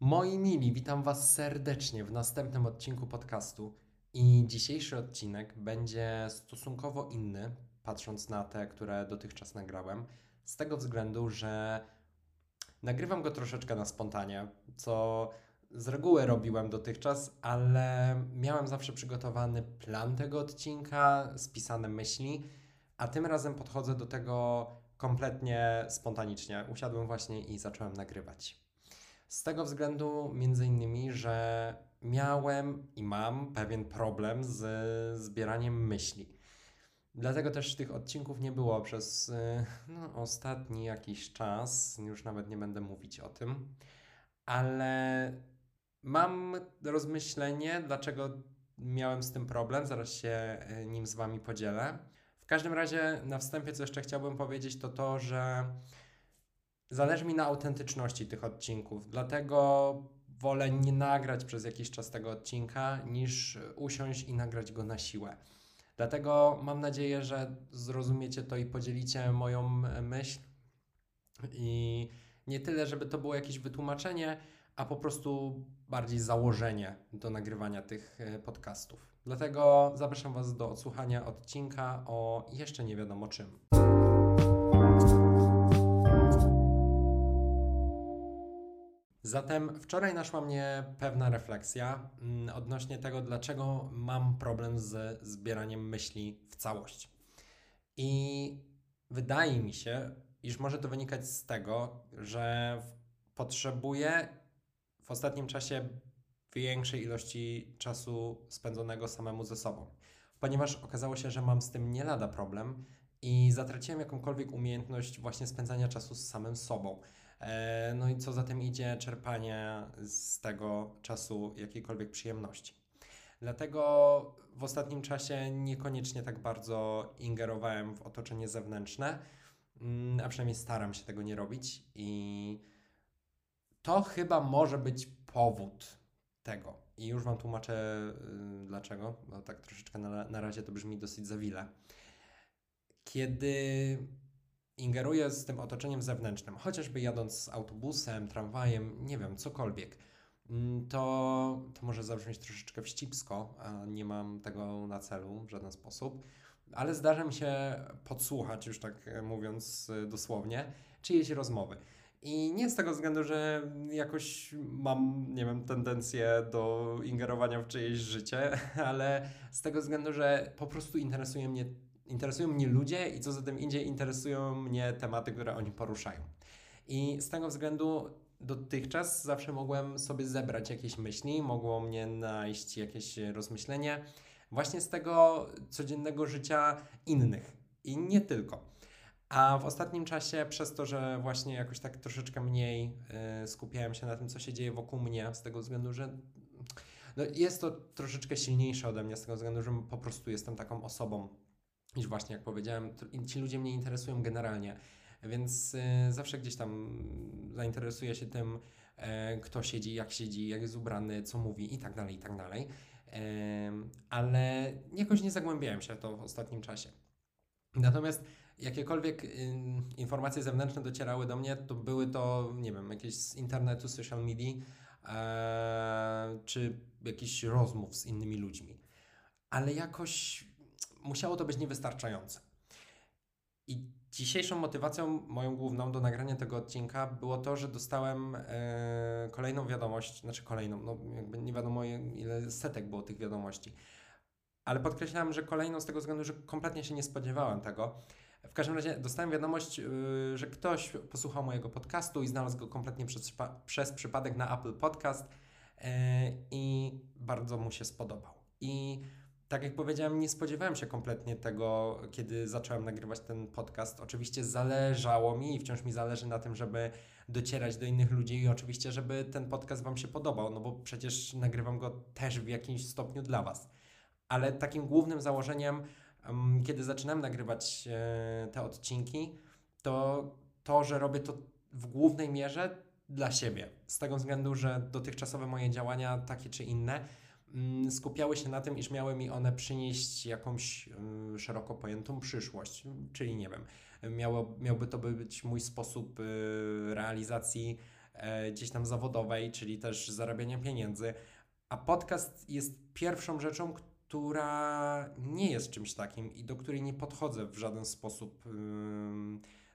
Moi mili, witam Was serdecznie w następnym odcinku podcastu. I dzisiejszy odcinek będzie stosunkowo inny, patrząc na te, które dotychczas nagrałem, z tego względu, że nagrywam go troszeczkę na spontanie, co z reguły robiłem dotychczas, ale miałem zawsze przygotowany plan tego odcinka, spisane myśli, a tym razem podchodzę do tego kompletnie spontanicznie. Usiadłem właśnie i zacząłem nagrywać. Z tego względu, między innymi, że miałem i mam pewien problem z zbieraniem myśli. Dlatego też tych odcinków nie było przez y, no, ostatni jakiś czas. Już nawet nie będę mówić o tym, ale mam rozmyślenie, dlaczego miałem z tym problem. Zaraz się y, nim z Wami podzielę. W każdym razie, na wstępie, co jeszcze chciałbym powiedzieć, to to, że Zależy mi na autentyczności tych odcinków, dlatego wolę nie nagrać przez jakiś czas tego odcinka, niż usiąść i nagrać go na siłę. Dlatego mam nadzieję, że zrozumiecie to i podzielicie moją myśl. I nie tyle, żeby to było jakieś wytłumaczenie, a po prostu bardziej założenie do nagrywania tych e, podcastów. Dlatego zapraszam Was do odsłuchania odcinka o jeszcze nie wiadomo czym. Zatem wczoraj naszła mnie pewna refleksja mm, odnośnie tego, dlaczego mam problem z zbieraniem myśli w całość. I wydaje mi się, iż może to wynikać z tego, że potrzebuję w ostatnim czasie większej ilości czasu spędzonego samemu ze sobą. Ponieważ okazało się, że mam z tym nie lada problem i zatraciłem jakąkolwiek umiejętność właśnie spędzania czasu z samym sobą. E, no i co za tym idzie, czerpanie z tego czasu jakiejkolwiek przyjemności. Dlatego w ostatnim czasie niekoniecznie tak bardzo ingerowałem w otoczenie zewnętrzne, mm, a przynajmniej staram się tego nie robić i to chyba może być powód tego. I już Wam tłumaczę y, dlaczego, bo tak troszeczkę na, na razie to brzmi dosyć zawile. Kiedy ingeruje z tym otoczeniem zewnętrznym, chociażby jadąc autobusem, tramwajem, nie wiem, cokolwiek, mm, to, to może zabrzmieć troszeczkę wścibsko, a nie mam tego na celu w żaden sposób, ale zdarza mi się podsłuchać, już tak mówiąc dosłownie, czyjeś rozmowy. I nie z tego względu, że jakoś mam, nie wiem, tendencję do ingerowania w czyjeś życie, ale z tego względu, że po prostu interesuje mnie interesują mnie ludzie i co za tym idzie, interesują mnie tematy, które oni poruszają. I z tego względu dotychczas zawsze mogłem sobie zebrać jakieś myśli, mogło mnie najść jakieś rozmyślenie właśnie z tego codziennego życia innych i nie tylko. A w ostatnim czasie, przez to, że właśnie jakoś tak troszeczkę mniej y, skupiałem się na tym, co się dzieje wokół mnie, z tego względu, że no, jest to troszeczkę silniejsze ode mnie, z tego względu, że po prostu jestem taką osobą, niż właśnie jak powiedziałem, ci ludzie mnie interesują generalnie, więc y, zawsze gdzieś tam zainteresuję się tym, e, kto siedzi, jak siedzi, jak jest ubrany, co mówi i tak dalej, i tak dalej. ale jakoś nie zagłębiałem się w to w ostatnim czasie. Natomiast jakiekolwiek y, informacje zewnętrzne docierały do mnie, to były to, nie wiem, jakieś z internetu, social media, e, czy jakichś rozmów z innymi ludźmi. Ale jakoś musiało to być niewystarczające. I dzisiejszą motywacją moją główną do nagrania tego odcinka było to, że dostałem e, kolejną wiadomość, znaczy kolejną, no jakby nie wiadomo ile setek było tych wiadomości. Ale podkreślam, że kolejną z tego względu, że kompletnie się nie spodziewałem tego. W każdym razie dostałem wiadomość, yy, że ktoś posłuchał mojego podcastu i znalazł go kompletnie przez, przez przypadek na Apple Podcast yy, i bardzo mu się spodobał. I tak jak powiedziałem, nie spodziewałem się kompletnie tego, kiedy zacząłem nagrywać ten podcast. Oczywiście zależało mi i wciąż mi zależy na tym, żeby docierać do innych ludzi i oczywiście, żeby ten podcast Wam się podobał, no bo przecież nagrywam go też w jakimś stopniu dla Was. Ale takim głównym założeniem, kiedy zaczynałem nagrywać e, te odcinki, to to, że robię to w głównej mierze dla siebie. Z tego względu, że dotychczasowe moje działania, takie czy inne, Mm, skupiały się na tym, iż miały mi one przynieść jakąś mm, szeroko pojętą przyszłość, czyli nie wiem, miało, miałby to być mój sposób y, realizacji e, gdzieś tam zawodowej, czyli też zarabiania pieniędzy. A podcast jest pierwszą rzeczą, która nie jest czymś takim i do której nie podchodzę w żaden sposób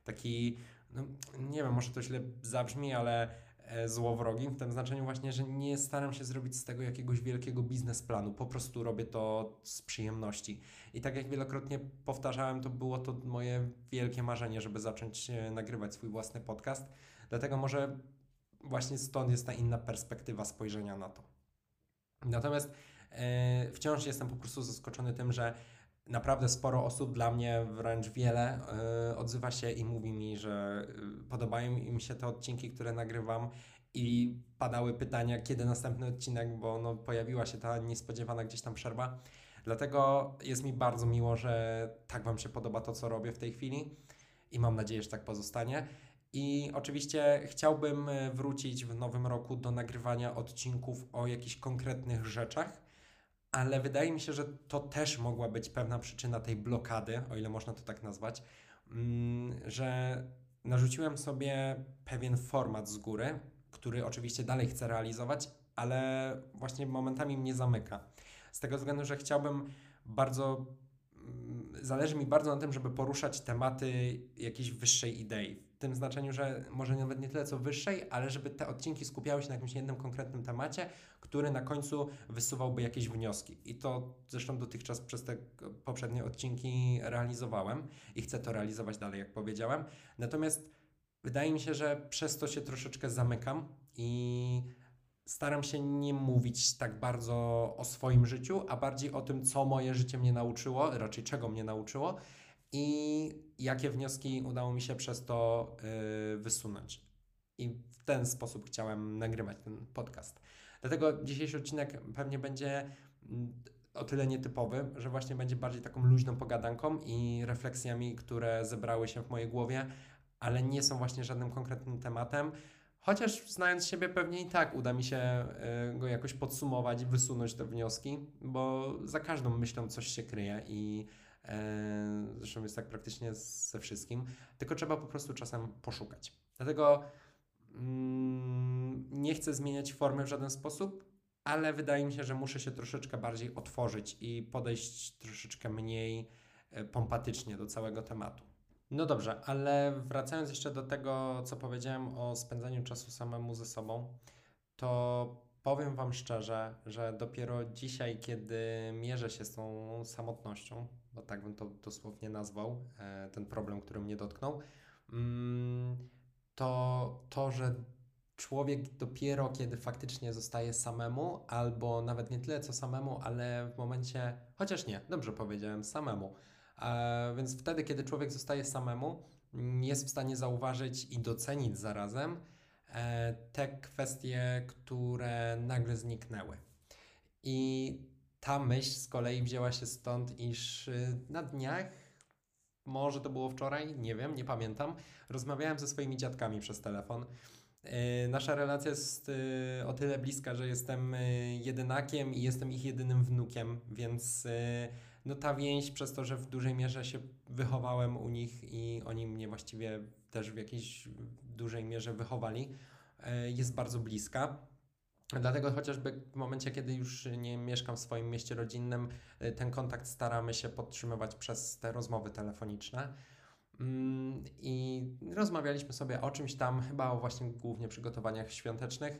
taki, no, nie wiem, może to źle zabrzmi, ale e, złowrogi, w tym znaczeniu właśnie, że nie staram się zrobić z tego jakiegoś wielkiego biznesplanu, po prostu robię to z przyjemności. I tak jak wielokrotnie powtarzałem, to było to moje wielkie marzenie, żeby zacząć e, nagrywać swój własny podcast, dlatego może właśnie stąd jest ta inna perspektywa spojrzenia na to. Natomiast e, wciąż jestem po prostu zaskoczony tym, że naprawdę sporo osób, dla mnie wręcz wiele, yy, odzywa się i mówi mi, że yy, podobają im się te odcinki, które nagrywam i padały pytania, kiedy następny odcinek, bo no, pojawiła się ta niespodziewana gdzieś tam przerwa. Dlatego jest mi bardzo miło, że tak Wam się podoba to, co robię w tej chwili i mam nadzieję, że tak pozostanie. I oczywiście chciałbym y, wrócić w nowym roku do nagrywania odcinków o jakichś konkretnych rzeczach, ale wydaje mi się, że to też mogła być pewna przyczyna tej blokady, o ile można to tak nazwać, mm, że narzuciłem sobie pewien format z góry, który oczywiście dalej chcę realizować, ale właśnie momentami mnie zamyka. Z tego względu, że chciałbym bardzo, mm, zależy mi bardzo na tym, żeby poruszać tematy jakiejś wyższej idei tym znaczeniu, że może nawet nie tyle co wyższej, ale żeby te odcinki skupiały się na jakimś jednym konkretnym temacie, który na końcu wysuwałby jakieś wnioski. I to zresztą dotychczas przez te poprzednie odcinki realizowałem i chcę to realizować dalej, jak powiedziałem. Natomiast wydaje mi się, że przez to się troszeczkę zamykam i staram się nie mówić tak bardzo o swoim życiu, a bardziej o tym, co moje życie mnie nauczyło, raczej czego mnie nauczyło i jakie wnioski udało mi się przez to yy, wysunąć. I w ten sposób chciałem nagrywać ten podcast. Dlatego dzisiejszy odcinek pewnie będzie mm, o tyle nietypowy, że właśnie będzie bardziej taką luźną pogadanką i refleksjami, które zebrały się w mojej głowie, ale nie są właśnie żadnym konkretnym tematem. Chociaż znając siebie, pewnie i tak uda mi się y, go jakoś podsumować wysunąć te wnioski, bo za każdą myślą coś się kryje i zresztą jest tak praktycznie ze wszystkim, tylko trzeba po prostu czasem poszukać. Dlatego mm, nie chcę zmieniać formy w żaden sposób, ale wydaje mi się, że muszę się troszeczkę bardziej otworzyć i podejść troszeczkę mniej e, pompatycznie do całego tematu. No dobrze, ale wracając jeszcze do tego, co powiedziałem o spędzaniu czasu samemu ze sobą, to powiem Wam szczerze, że dopiero dzisiaj, kiedy mierzę się z tą samotnością, bo tak bym to dosłownie nazwał, e, ten problem, który mnie dotknął, mm, to to, że człowiek dopiero kiedy faktycznie zostaje samemu, albo nawet nie tyle co samemu, ale w momencie, chociaż nie, dobrze powiedziałem, samemu. E, więc wtedy, kiedy człowiek zostaje samemu, jest w stanie zauważyć i docenić zarazem e, te kwestie, które nagle zniknęły. I ta myśl z kolei wzięła się stąd, iż y, na dniach, może to było wczoraj, nie wiem, nie pamiętam, rozmawiałem ze swoimi dziadkami przez telefon. Y, nasza relacja jest y, o tyle bliska, że jestem jedynakiem i jestem ich jedynym wnukiem, więc no ta więź przez to, że w dużej mierze się wychowałem u nich i oni mnie właściwie też w jakiejś dużej mierze wychowali, jest bardzo bliska. Dlatego chociażby w momencie, kiedy już nie mieszkam w swoim mieście rodzinnym, y, ten kontakt staramy się podtrzymywać przez te rozmowy telefoniczne. Mm, I rozmawialiśmy sobie o czymś tam, chyba o właśnie głównie przygotowaniach świątecznych.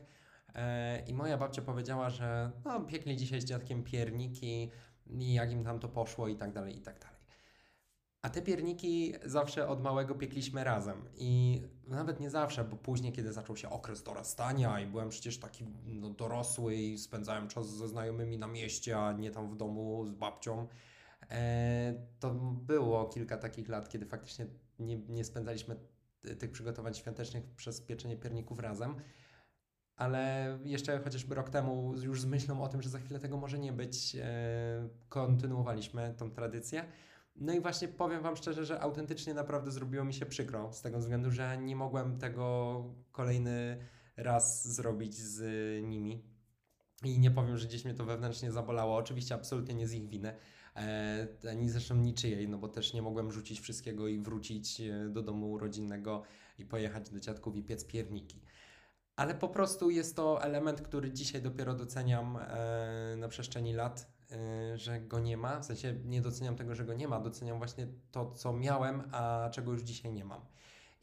E, I moja babcia powiedziała, że no, piekli dzisiaj z dziadkiem pierniki i jak im tam to poszło i tak dalej, i tak dalej. A te pierniki zawsze od małego piekliśmy razem. I nawet nie zawsze, bo później, kiedy zaczął się okres dorastania i byłem przecież taki no, dorosły i spędzałem czas ze znajomymi na mieście, a nie tam w domu z babcią, e, to było kilka takich lat, kiedy faktycznie nie, nie spędzaliśmy tych przygotowań świątecznych przez pieczenie pierników razem. Ale jeszcze chociażby rok temu, już z myślą o tym, że za chwilę tego może nie być, e, kontynuowaliśmy tą tradycję. No i właśnie powiem Wam szczerze, że autentycznie naprawdę zrobiło mi się przykro, z tego względu, że nie mogłem tego kolejny raz zrobić z nimi. I nie powiem, że gdzieś mnie to wewnętrznie zabolało. Oczywiście absolutnie nie z ich winy, e, ani zresztą niczyjej, no bo też nie mogłem rzucić wszystkiego i wrócić e, do domu rodzinnego i pojechać do dziadków i piec pierniki. Ale po prostu jest to element, który dzisiaj dopiero doceniam e, na przestrzeni lat, e, że go nie ma. W sensie nie doceniam tego, że go nie ma, doceniam właśnie to, co miałem, a czego już dzisiaj nie mam.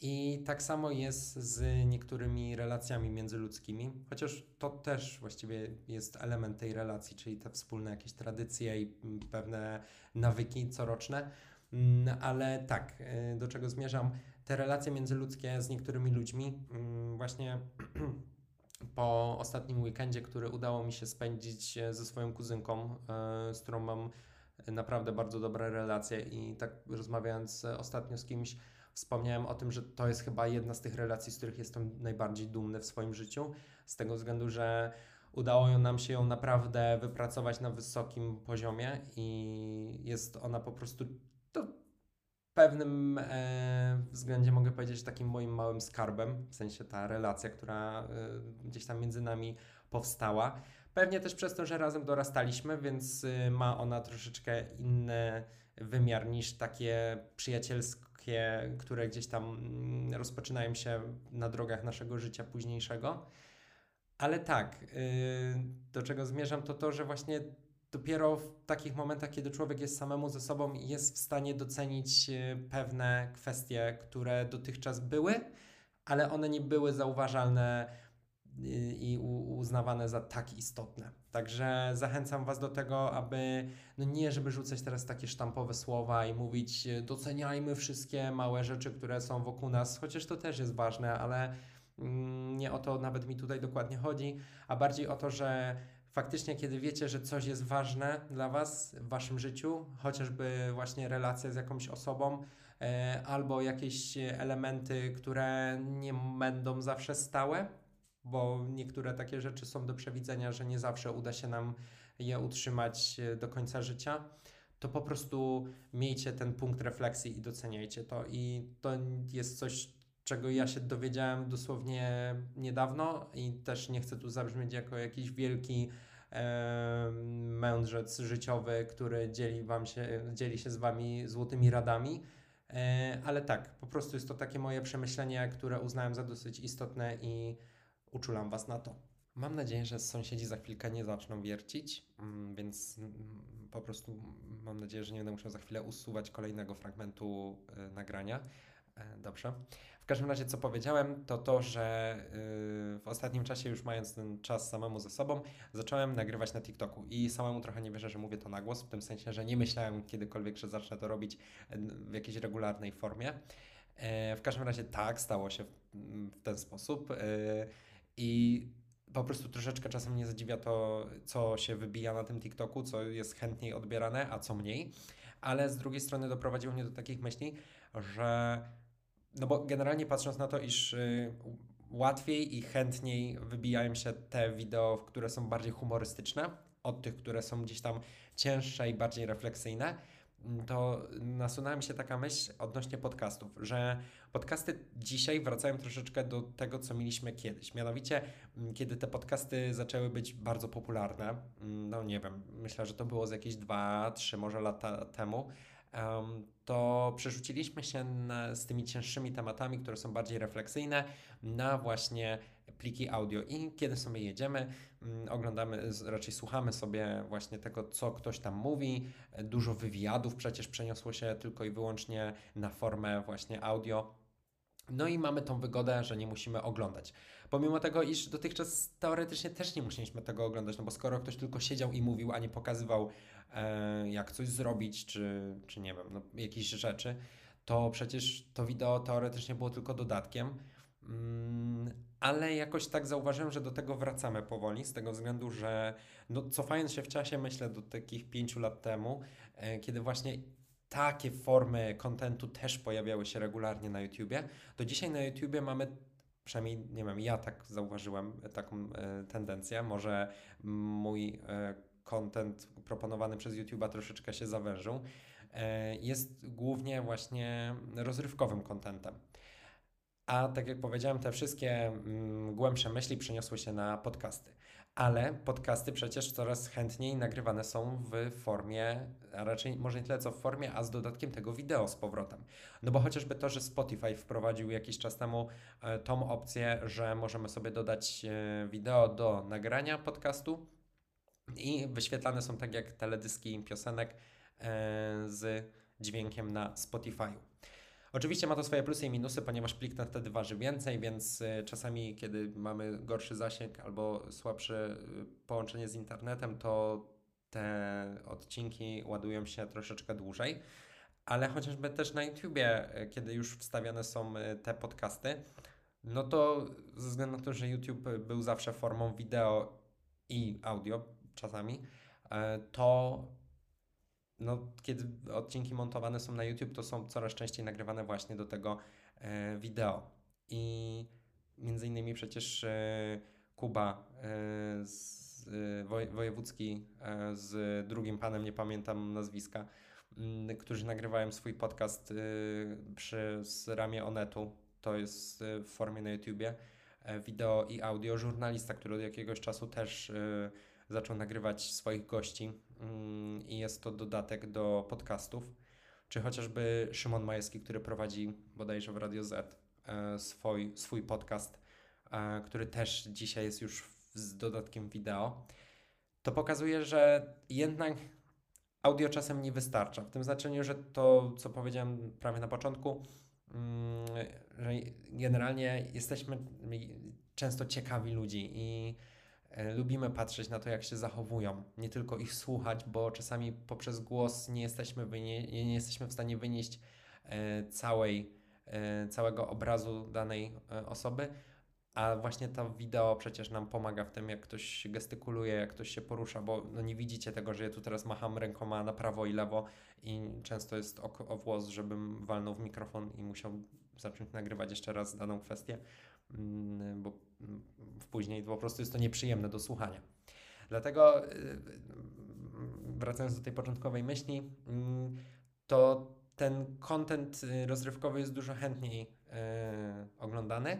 I tak samo jest z niektórymi relacjami międzyludzkimi, chociaż to też właściwie jest element tej relacji, czyli te wspólne jakieś tradycje i pewne nawyki coroczne. Mm, ale tak, y, do czego zmierzam? Te relacje międzyludzkie z niektórymi ludźmi, mm, właśnie po ostatnim weekendzie, który udało mi się spędzić e, ze swoją kuzynką, e, z którą mam naprawdę bardzo dobre relacje i tak rozmawiając ostatnio z kimś, Wspomniałem o tym, że to jest chyba jedna z tych relacji, z których jestem najbardziej dumny w swoim życiu, z tego względu, że udało nam się ją naprawdę wypracować na wysokim poziomie i jest ona po prostu to pewnym e, względzie mogę powiedzieć takim moim małym skarbem, w sensie ta relacja, która e, gdzieś tam między nami powstała. Pewnie też przez to, że razem dorastaliśmy, więc e, ma ona troszeczkę inny wymiar niż takie przyjacielskie które gdzieś tam mm, rozpoczynają się na drogach naszego życia późniejszego. Ale tak, y, do czego zmierzam, to to, że właśnie dopiero w takich momentach, kiedy człowiek jest samemu ze sobą, jest w stanie docenić y, pewne kwestie, które dotychczas były, ale one nie były zauważalne i uznawane za tak istotne. Także zachęcam Was do tego, aby no nie, żeby rzucać teraz takie sztampowe słowa i mówić doceniajmy wszystkie małe rzeczy, które są wokół nas, chociaż to też jest ważne, ale mm, nie o to nawet mi tutaj dokładnie chodzi, a bardziej o to, że faktycznie kiedy wiecie, że coś jest ważne dla Was w Waszym życiu, chociażby właśnie relacja z jakąś osobą, e, albo jakieś elementy, które nie będą zawsze stałe, bo niektóre takie rzeczy są do przewidzenia, że nie zawsze uda się nam je utrzymać e, do końca życia, to po prostu miejcie ten punkt refleksji i doceniajcie to. I to jest coś, czego ja się dowiedziałem dosłownie niedawno i też nie chcę tu zabrzmieć jako jakiś wielki e, mędrzec życiowy, który dzieli, wam się, dzieli się z wami złotymi radami. E, ale tak, po prostu jest to takie moje przemyślenie, które uznałem za dosyć istotne i uczulam Was na to. Mam nadzieję, że sąsiedzi za chwilkę nie zaczną wiercić, mm, więc mm, po prostu mam nadzieję, że nie będę musiał za chwilę usuwać kolejnego fragmentu y, nagrania. E, dobrze. W każdym razie, co powiedziałem, to to, że y, w ostatnim czasie, już mając ten czas samemu ze sobą, zacząłem nagrywać na TikToku i samemu trochę nie wierzę, że mówię to na głos, w tym sensie, że nie myślałem kiedykolwiek, że zacznę to robić w jakiejś regularnej formie. E, w każdym razie tak, stało się w ten sposób. I po prostu troszeczkę czasem mnie zadziwia to, co się wybija na tym TikToku, co jest chętniej odbierane, a co mniej. Ale z drugiej strony doprowadziło mnie do takich myśli, że no bo generalnie patrząc na to, iż y, łatwiej i chętniej wybijają się te wideo, które są bardziej humorystyczne, od tych, które są gdzieś tam cięższe i bardziej refleksyjne, to nasunęła mi się taka myśl odnośnie podcastów, że podcasty dzisiaj wracają troszeczkę do tego, co mieliśmy kiedyś. Mianowicie, mm, kiedy te podcasty zaczęły być bardzo popularne, mm, no nie wiem, myślę, że to było z jakieś 2-3 może lata temu, to przerzuciliśmy się na, z tymi cięższymi tematami, które są bardziej refleksyjne, na właśnie pliki audio. I kiedy sobie jedziemy, mm, oglądamy, raczej słuchamy sobie właśnie tego, co ktoś tam mówi. Dużo wywiadów przecież przeniosło się tylko i wyłącznie na formę właśnie audio. No i mamy tą wygodę, że nie musimy oglądać. Pomimo tego, iż dotychczas teoretycznie też nie musieliśmy tego oglądać, no bo skoro ktoś tylko siedział i mówił, a nie pokazywał, e, jak coś zrobić, czy, czy nie wiem, no, jakieś rzeczy, to przecież to wideo teoretycznie było tylko dodatkiem. Mm, ale jakoś tak zauważyłem, że do tego wracamy powoli, z tego względu, że no, cofając się w czasie, myślę do takich pięciu lat temu, e, kiedy właśnie takie formy kontentu też pojawiały się regularnie na YouTubie, to dzisiaj na YouTubie mamy przynajmniej, nie wiem, ja tak zauważyłem taką e, tendencję, może mój kontent e, proponowany przez YouTube'a troszeczkę się zawężył, e, jest głównie właśnie rozrywkowym kontentem. A tak jak powiedziałem, te wszystkie mm, głębsze myśli przeniosły się na podcasty. Ale podcasty przecież coraz chętniej nagrywane są w formie, a raczej może nie tyle co w formie, a z dodatkiem tego wideo z powrotem. No bo chociażby to, że Spotify wprowadził jakiś czas temu e, tą opcję, że możemy sobie dodać e, wideo do nagrania podcastu i wyświetlane są tak jak teledyski piosenek e, z dźwiękiem na Spotify. Oczywiście ma to swoje plusy i minusy, ponieważ plik ten wtedy waży więcej, więc y, czasami, kiedy mamy gorszy zasięg albo słabsze y, połączenie z internetem, to te odcinki ładują się troszeczkę dłużej. Ale chociażby też na YouTubie, y, kiedy już wstawiane są te podcasty, no to ze względu na to, że YouTube był zawsze formą wideo i audio czasami, to no, kiedy odcinki montowane są na YouTube, to są coraz częściej nagrywane właśnie do tego e, wideo. I między innymi przecież e, Kuba e, z, woj, wojewódzki e, z drugim panem, nie pamiętam nazwiska, m, mm, którzy nagrywają swój podcast e, przy ramię Onetu. To jest e, w formie na YouTubie. Wideo i audio. Żurnalista, który od jakiegoś czasu też zaczął nagrywać swoich gości i jest to dodatek do podcastów, czy chociażby Szymon Majewski, który prowadzi bodajże w Radio Z e, swój, swój podcast, e, który też dzisiaj jest już z dodatkiem wideo, to pokazuje, że jednak audio czasem nie wystarcza. W tym znaczeniu, że to, co powiedziałem prawie na początku, mm, że generalnie jesteśmy często ciekawi ludzi i lubimy patrzeć na to, jak się zachowują, nie tylko ich słuchać, bo czasami poprzez głos nie jesteśmy, wynie- nie jesteśmy w stanie wynieść e, całej, e, całego obrazu danej osoby, a właśnie to wideo przecież nam pomaga w tym, jak ktoś gestykuluje, jak ktoś się porusza, bo no nie widzicie tego, że ja tu teraz macham rękoma na prawo i lewo i często jest o, o włos, żebym walnął w mikrofon i musiał zacząć nagrywać jeszcze raz daną kwestię. Mm, bo mm, później po prostu jest to nieprzyjemne do słuchania. Dlatego y, y, wracając do tej początkowej myśli, mm, to ten content y, rozrywkowy jest dużo chętniej oglądany,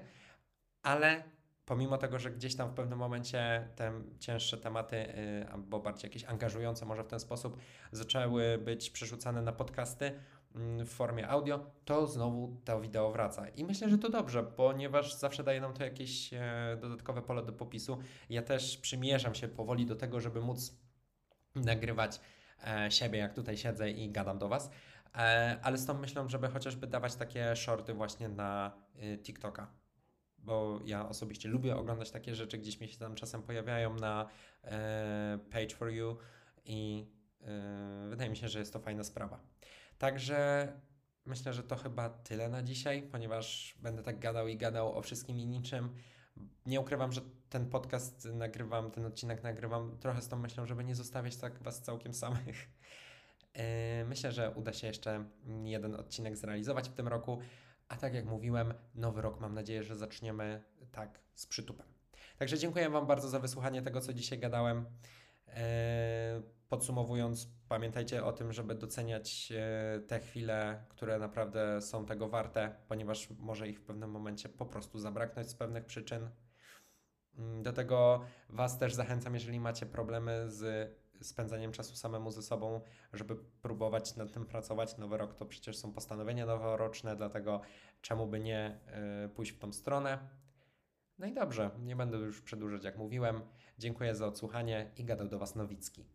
ale pomimo tego, że gdzieś tam w pewnym momencie te cięższe tematy, albo bardziej jakieś angażujące może w ten sposób, zaczęły być przerzucane na podcasty, w formie audio, to znowu to wideo wraca. I myślę, że to dobrze, ponieważ zawsze daje nam to jakieś e, dodatkowe pole do popisu. Ja też przymierzam się powoli do tego, żeby móc nagrywać e, siebie, jak tutaj siedzę i gadam do Was. E, ale z tą myślą, żeby chociażby dawać takie shorty właśnie na TikToka. Bo ja osobiście lubię oglądać takie rzeczy, gdzieś mi się tam czasem pojawiają na Page for You i wydaje mi się, że jest to fajna sprawa. Także myślę, że to chyba tyle na dzisiaj, ponieważ będę tak gadał i gadał o wszystkim i niczym. Nie ukrywam, że ten podcast nagrywam, ten odcinek nagrywam trochę z tą myślą, żeby nie zostawiać tak Was całkiem samych. E, myślę, że uda się jeszcze jeden odcinek zrealizować w tym roku, a tak jak mówiłem, nowy rok mam nadzieję, że zaczniemy tak z przytupem. Także dziękuję Wam bardzo za wysłuchanie tego, co dzisiaj gadałem. E, podsumowując, pamiętajcie o tym, żeby doceniać e, te chwile, które naprawdę są tego warte, ponieważ może ich w pewnym momencie po prostu zabraknąć z pewnych przyczyn. Mm, do tego Was też zachęcam, jeżeli macie problemy z spędzaniem czasu samemu ze sobą, żeby próbować nad tym pracować. Nowy rok to przecież są postanowienia noworoczne, dlatego czemu by nie e, pójść w tą stronę. No i dobrze, nie będę już przedłużać, jak mówiłem. Dziękuję za odsłuchanie i gadał do Was Nowicki.